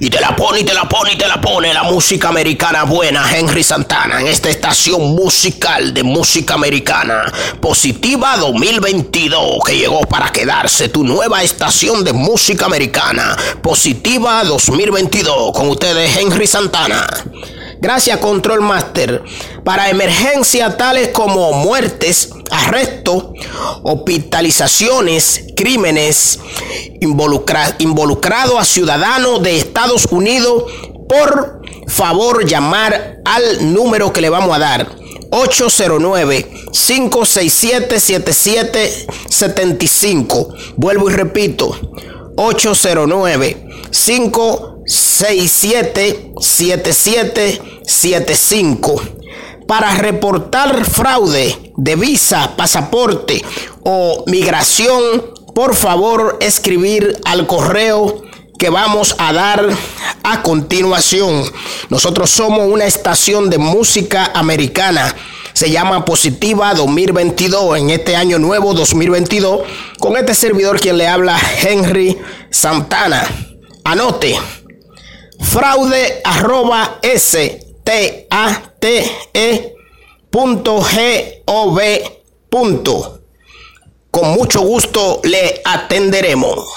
Y te la pone, y te la pone, y te la pone la música americana buena, Henry Santana, en esta estación musical de música americana positiva 2022, que llegó para quedarse, tu nueva estación de música americana positiva 2022, con ustedes Henry Santana. Gracias Control Master. Para emergencias tales como muertes, arrestos, hospitalizaciones, crímenes, involucra involucrado a ciudadanos de Estados Unidos, por favor llamar al número que le vamos a dar. 809-567-7775. Vuelvo y repito. 809 567 7775 para reportar fraude de visa, pasaporte o migración, por favor escribir al correo que vamos a dar a continuación. Nosotros somos una estación de música americana. Se llama Positiva 2022 en este año nuevo 2022 con este servidor quien le habla Henry Santana. Anote fraude arroba s t a t e punto g o v punto. Con mucho gusto le atenderemos.